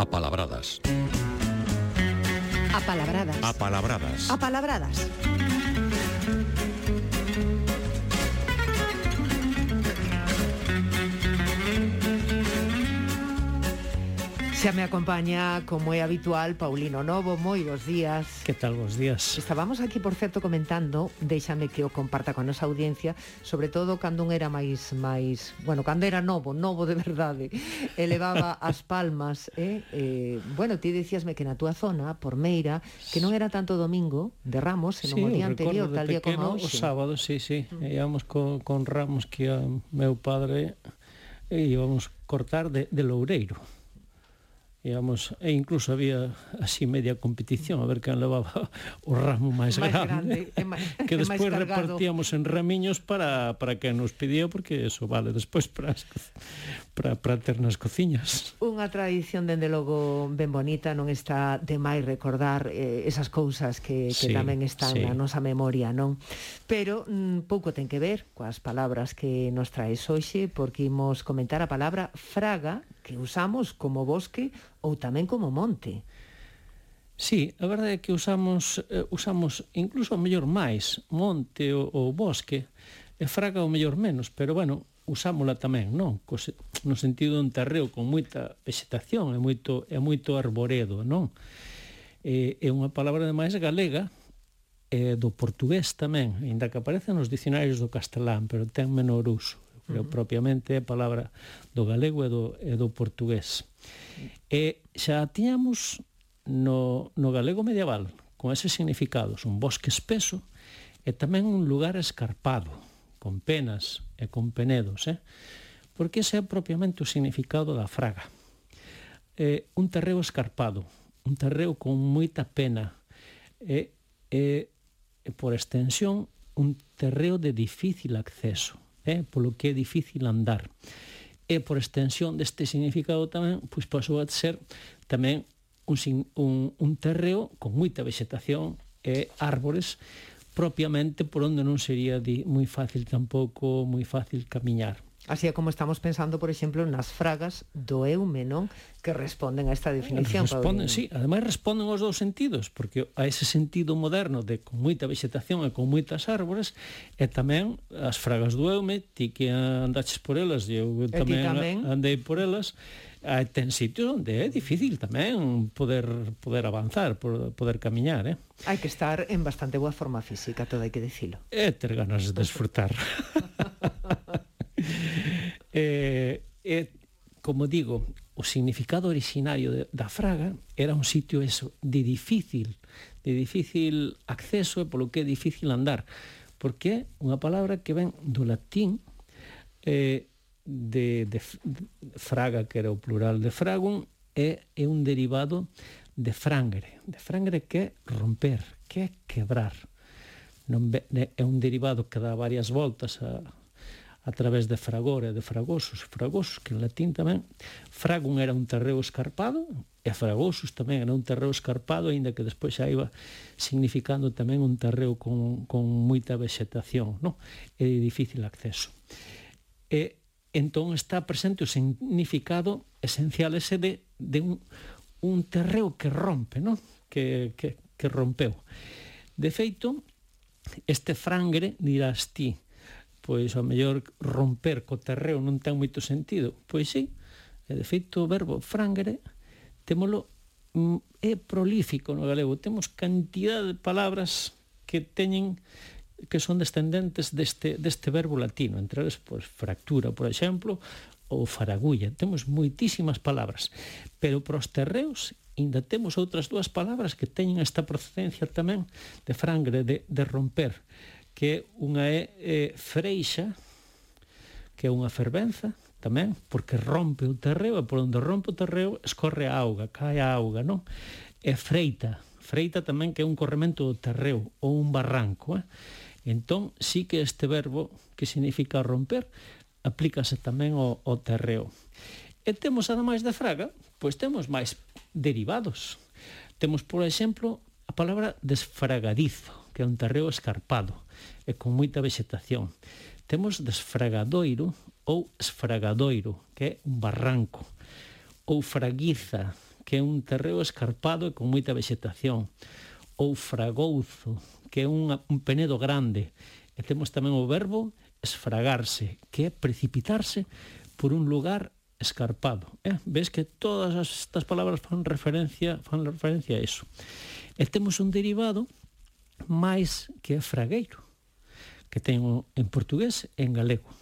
Apalabradas. Apalabradas. Apalabradas. Apalabradas. Xa me acompaña, como é habitual, Paulino Novo. Moi bons días. Que tal, bons días. Estábamos aquí, por certo, comentando, déixame que o comparta con a nosa audiencia, sobre todo cando un era máis, máis, bueno, cando era novo, novo de verdade, elevaba as palmas, eh? eh bueno, ti decíasme que na túa zona, por Meira, que non era tanto domingo de Ramos, senón sí, o día anterior, tal día pequeno, como hoxe. O sábado, sí, sí, mm. íamos con, con Ramos que a meu padre e íbamos cortar de, de Loureiro íamos, e incluso había así media competición a ver quen levaba o ramo máis grande, grande máis, que despois repartíamos en ramiños para, para que nos pedía porque eso vale despois para para, para ter nas cociñas. Unha tradición, dende logo, ben bonita, non está de máis recordar eh, esas cousas que, que sí, tamén están sí. na nosa memoria, non? Pero mm, pouco ten que ver coas palabras que nos traes hoxe, porque imos comentar a palabra fraga, que usamos como bosque ou tamén como monte. Sí, a verdade é que usamos, eh, usamos incluso mellor máis monte ou, ou bosque, e fraga o mellor menos, pero bueno, usámola tamén, non? No sentido de un terreo con moita vegetación, é moito, é moito arboredo, non? É, é unha palabra ademais galega, é do portugués tamén, aínda que aparece nos dicionarios do castelán, pero ten menor uso. Pero uh -huh. propiamente é palabra do galego e do, e do portugués. E xa tiñamos no, no galego medieval, con ese significado, un bosque espeso e tamén un lugar escarpado, con penas e con penedos, eh? porque ese é propiamente o significado da fraga. Eh, un terreo escarpado, un terreo con moita pena, e, eh, eh, por extensión, un terreo de difícil acceso, eh? polo que é difícil andar. E por extensión deste significado tamén, pois pasou a ser tamén un, un, un terreo con moita vegetación e árbores propiamente por onde non sería di, moi fácil tampouco, moi fácil camiñar. Así é como estamos pensando, por exemplo, nas fragas do eume, non? Que responden a esta definición. Responden, sí, ademais responden aos dous sentidos, porque a ese sentido moderno de con moita vegetación e con moitas árbores, e tamén as fragas do eume, ti que andaches por elas, e eu tamén, e tamén? andei por elas, Eh, ten sitios onde é difícil tamén poder poder avanzar, poder camiñar, eh? Hai que estar en bastante boa forma física, todo hai que dicilo. E eh, ter ganas de desfrutar. eh, eh, como digo, o significado originario de, da Fraga era un sitio eso, de difícil, de difícil acceso e polo que é difícil andar, porque é unha palabra que ven do latín eh, de, de fraga, que era o plural de fragum, é, é un derivado de frangre. De frangre que é romper, que é quebrar. Non, é un derivado que dá varias voltas a, a través de fragor e de fragosos, fragosos, que en latín tamén, fragum era un terreo escarpado, e fragosos tamén era un terreo escarpado, aínda que despois xa iba significando tamén un terreo con, con moita vegetación, non? É de difícil acceso. E entón está presente o significado esencial ese de, de un, un terreo que rompe, ¿no? Que, que, que rompeu. De feito, este frangre dirás ti, pois ao mellor romper co terreo non ten moito sentido. Pois sí, e de feito o verbo frangre témolo mm, é prolífico no galego, temos cantidad de palabras que teñen que son descendentes deste, deste verbo latino, entre eles, pois, fractura, por exemplo, ou faragulla. Temos moitísimas palabras, pero para os terreos ainda temos outras dúas palabras que teñen esta procedencia tamén de frangre, de, de romper, que unha é, é freixa, que é unha fervenza, tamén, porque rompe o terreo, e por onde rompe o terreo escorre a auga, cae a auga, non? E freita, freita tamén que é un corremento do terreo ou un barranco, eh? Entón, sí que este verbo que significa romper aplícase tamén ao, ao terreo. E temos, ademais de fraga, pois temos máis derivados. Temos, por exemplo, a palabra desfragadizo, que é un terreo escarpado e con moita vegetación. Temos desfragadoiro ou esfragadoiro, que é un barranco, ou fraguiza, que é un terreo escarpado e con moita vegetación, ou fragouzo, que é un, un penedo grande. E temos tamén o verbo esfragarse, que é precipitarse por un lugar escarpado. Eh? Ves que todas estas palabras fan referencia, fan referencia a eso. E temos un derivado máis que é fragueiro, que ten en portugués e en galego.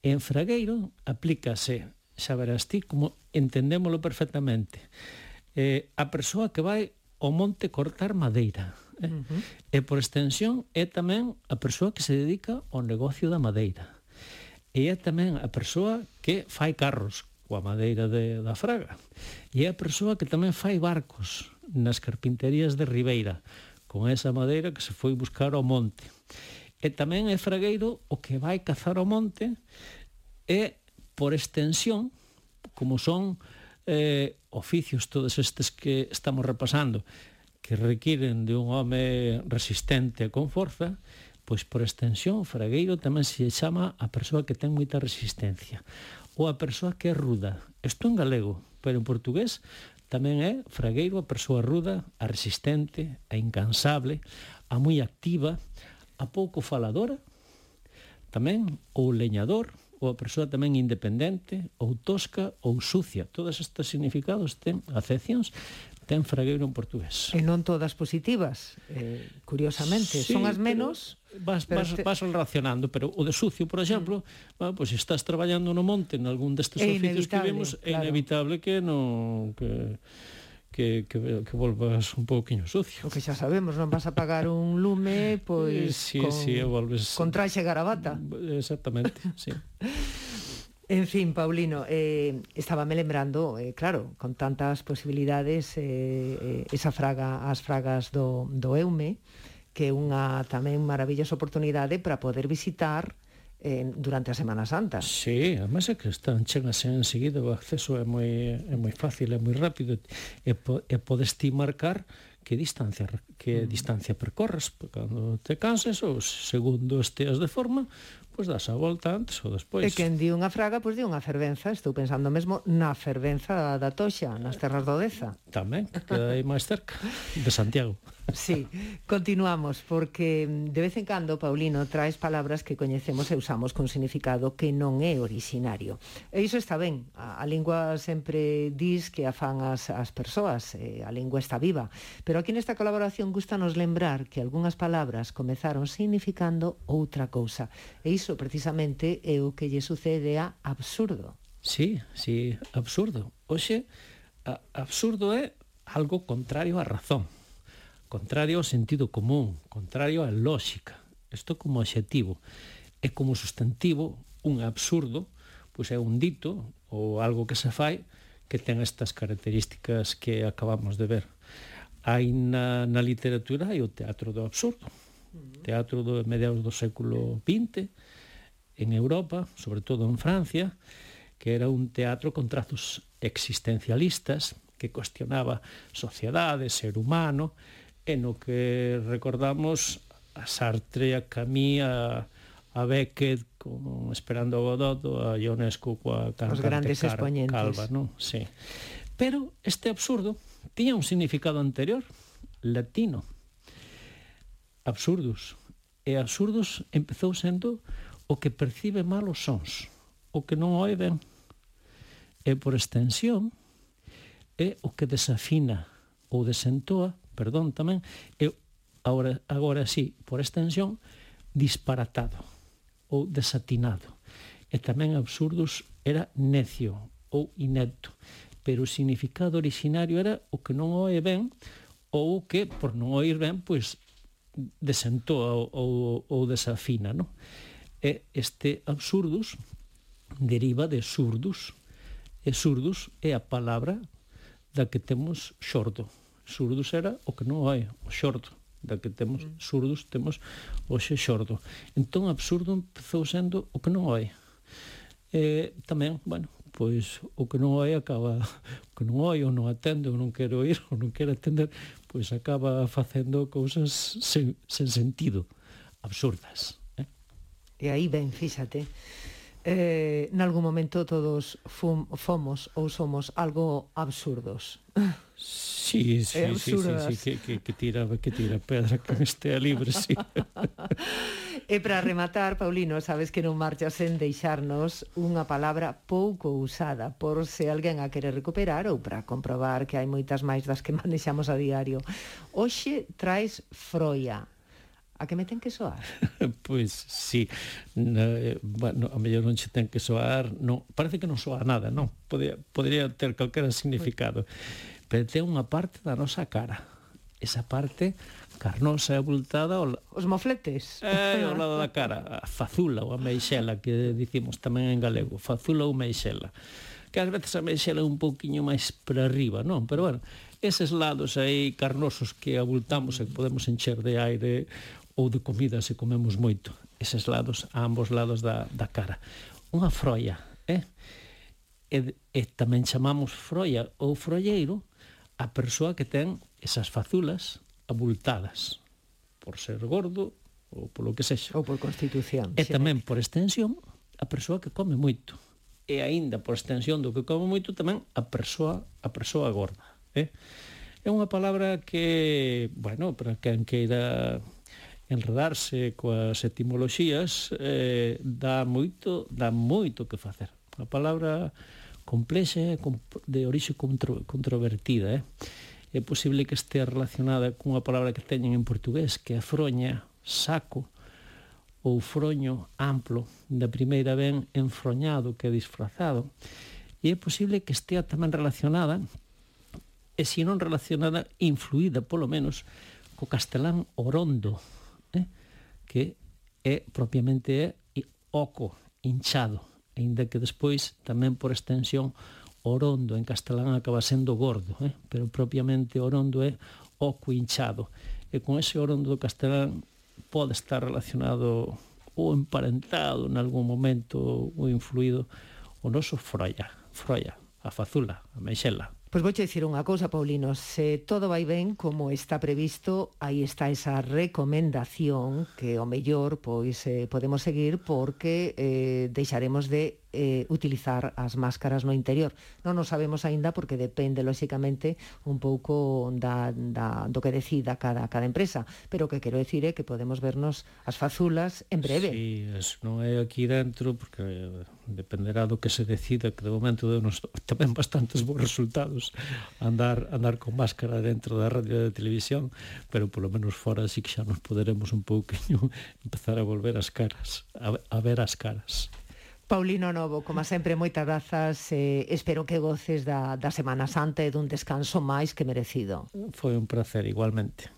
En fragueiro aplícase, xa verás ti, como entendémolo perfectamente, eh, a persoa que vai ao monte cortar madeira eh? uh -huh. e por extensión é tamén a persoa que se dedica ao negocio da madeira e é tamén a persoa que fai carros coa madeira de, da Fraga e é a persoa que tamén fai barcos nas carpinterías de Ribeira con esa madeira que se foi buscar ao monte e tamén é fragueiro o que vai cazar ao monte e por extensión como son eh, oficios todos estes que estamos repasando que requiren de un home resistente con forza, pois por extensión, fragueiro tamén se chama a persoa que ten moita resistencia ou a persoa que é ruda. Isto en galego, pero en portugués tamén é fragueiro a persoa ruda, a resistente, a incansable, a moi activa, a pouco faladora, tamén ou leñador, ou a persoa tamén independente, ou tosca, ou sucia. Todos estes significados ten acepcións ten fragueiro en portugués. E non todas positivas, eh, curiosamente, sí, son as menos... Vas, vas, te... vas relacionando, pero o de sucio, por exemplo, mm. bueno, pois pues estás traballando no monte en algún destes oficios que vemos, claro. é inevitable que non... Que que, que, que volvas un pouquiño sucio. O que xa sabemos, non vas a pagar un lume, pois... Eh, sí, con, sí, volves... Con traxe garabata. Exactamente, sí. En fin, Paulino, eh, estaba me lembrando, eh, claro, con tantas posibilidades, eh, eh, esa fraga, as fragas do, do Eume, que é unha tamén maravillosa oportunidade para poder visitar eh, durante a Semana Santa. Sí, además é que están chegas enseguida, o acceso é moi, é moi fácil, é moi rápido, e, po, e podes ti marcar que distancia que mm. distancia percorres cando te canses ou segundo esteas de forma pois das a volta antes ou despois. E quen di unha fraga, pois di unha fervenza, estou pensando mesmo na fervenza da Toxa, nas terras do Deza. Tamén, que hai máis cerca, de Santiago. Sí, continuamos, porque de vez en cando, Paulino, traes palabras que coñecemos e usamos con significado que non é originario. E iso está ben, a, a lingua sempre dis que afan as, as persoas, e a lingua está viva, pero aquí nesta colaboración gustanos lembrar que algunhas palabras comezaron significando outra cousa, e iso precisamente é o que lle sucede a absurdo. Sí, sí, absurdo. Oxe, a, absurdo é algo contrario á razón, contrario ao sentido común, contrario á lógica. Isto como adxetivo. É como sustantivo un absurdo, pois é un dito ou algo que se fai que ten estas características que acabamos de ver. Hai na, na literatura hai o teatro do absurdo, teatro do mediados do século XX, en Europa, sobre todo en Francia, que era un teatro con trazos existencialistas que cuestionaba sociedade, ser humano, e no que recordamos a Sartre, a Camus, a, a Beckett, con Esperando a Godot, a Ionescu, coa cantante Os grandes Car exponentes. Calva, non? Sí. Pero este absurdo tiña un significado anterior, latino. Absurdos. E absurdos empezou sendo o que percibe mal os sons, o que non oe ben, e por extensión, é o que desafina ou desentoa, perdón tamén, é agora, agora sí, por extensión, disparatado ou desatinado. E tamén absurdos era necio ou inepto, pero o significado originario era o que non oe ben ou que, por non oír ben, pois desentoa ou, ou, ou desafina, non? E este absurdus deriva de surdus. E surdus é a palabra da que temos xordo. Surdus era o que non hai, o xordo da que temos mm. surdos temos hoxe xordo. Entón absurdo empezou sendo o que non hai. E tamén, bueno, pois o que non hai acaba o que non hai ou non atende ou non quero ir ou non quero atender, pois acaba facendo cousas sen, sen sentido, absurdas. E aí ben, fíxate, eh, nalgún momento todos fum, fomos ou somos algo absurdos. Sí, sí, eh, sí, sí, sí, que, que, que tira, que tira pedra que estea libre, sí. e para rematar, Paulino, sabes que non marchas en deixarnos unha palabra pouco usada por se alguén a querer recuperar ou para comprobar que hai moitas máis das que manexamos a diario. Oxe traes froia, A que me ten que soar? pois sí. Na, eh, bueno, a mellor non che ten que soar, non, parece que non soa nada, non. Podría, podría ter calquera significado. Pero ten unha parte da nosa cara. Esa parte carnosa e abultada o... Os mofletes. Eh, ao lado da cara, a fazula ou a meixela, que dicimos tamén en galego, fazula ou meixela. Que ás veces a meixela é un pouquiño máis para arriba, non? Pero bueno, eses lados aí carnosos que abultamos e que podemos encher de aire ou de comida se comemos moito, eses lados, a ambos lados da, da cara. Unha froia, eh? E, e tamén chamamos froia ou froieiro a persoa que ten esas fazulas abultadas por ser gordo ou polo que sexa. Ou por constitución. E tamén por extensión a persoa que come moito. E aínda por extensión do que come moito tamén a persoa a persoa gorda, eh? É unha palabra que, bueno, para quen queira enredarse coas etimoloxías eh, dá moito dá moito que facer. A palabra complexa de orixe contro, controvertida eh? é posible que este relacionada cunha palabra que teñen en portugués que é froña, saco ou froño amplo. Da primeira ben enfroñado que é disfrazado. E é posible que estea tamén relacionada e se non relacionada, influída polo menos co castelán orondo que é propiamente é oco, hinchado, aínda que despois tamén por extensión orondo en castelán acaba sendo gordo, eh? pero propiamente orondo é oco hinchado. E con ese orondo do castelán pode estar relacionado ou emparentado en algún momento ou influído o noso froia, froia, a fazula, a meixela, Pois vouche dicir unha cousa, Paulino, se todo vai ben como está previsto, aí está esa recomendación que o mellor pois eh, podemos seguir porque eh, deixaremos de eh, utilizar as máscaras no interior. Non o sabemos aínda porque depende, lóxicamente, un pouco da, da, do que decida cada, cada empresa. Pero o que quero decir é que podemos vernos as fazulas en breve. Sí, es, non é aquí dentro, porque eh, dependerá do que se decida, que de momento denos tamén bastantes bons resultados andar andar con máscara dentro da radio e da televisión, pero polo menos fora sí que xa nos poderemos un pouquiño empezar a volver as caras, a, a ver as caras. Paulino Novo, como sempre, moitas grazas. Eh, espero que goces da, da Semana Santa e dun descanso máis que merecido. Foi un placer, igualmente.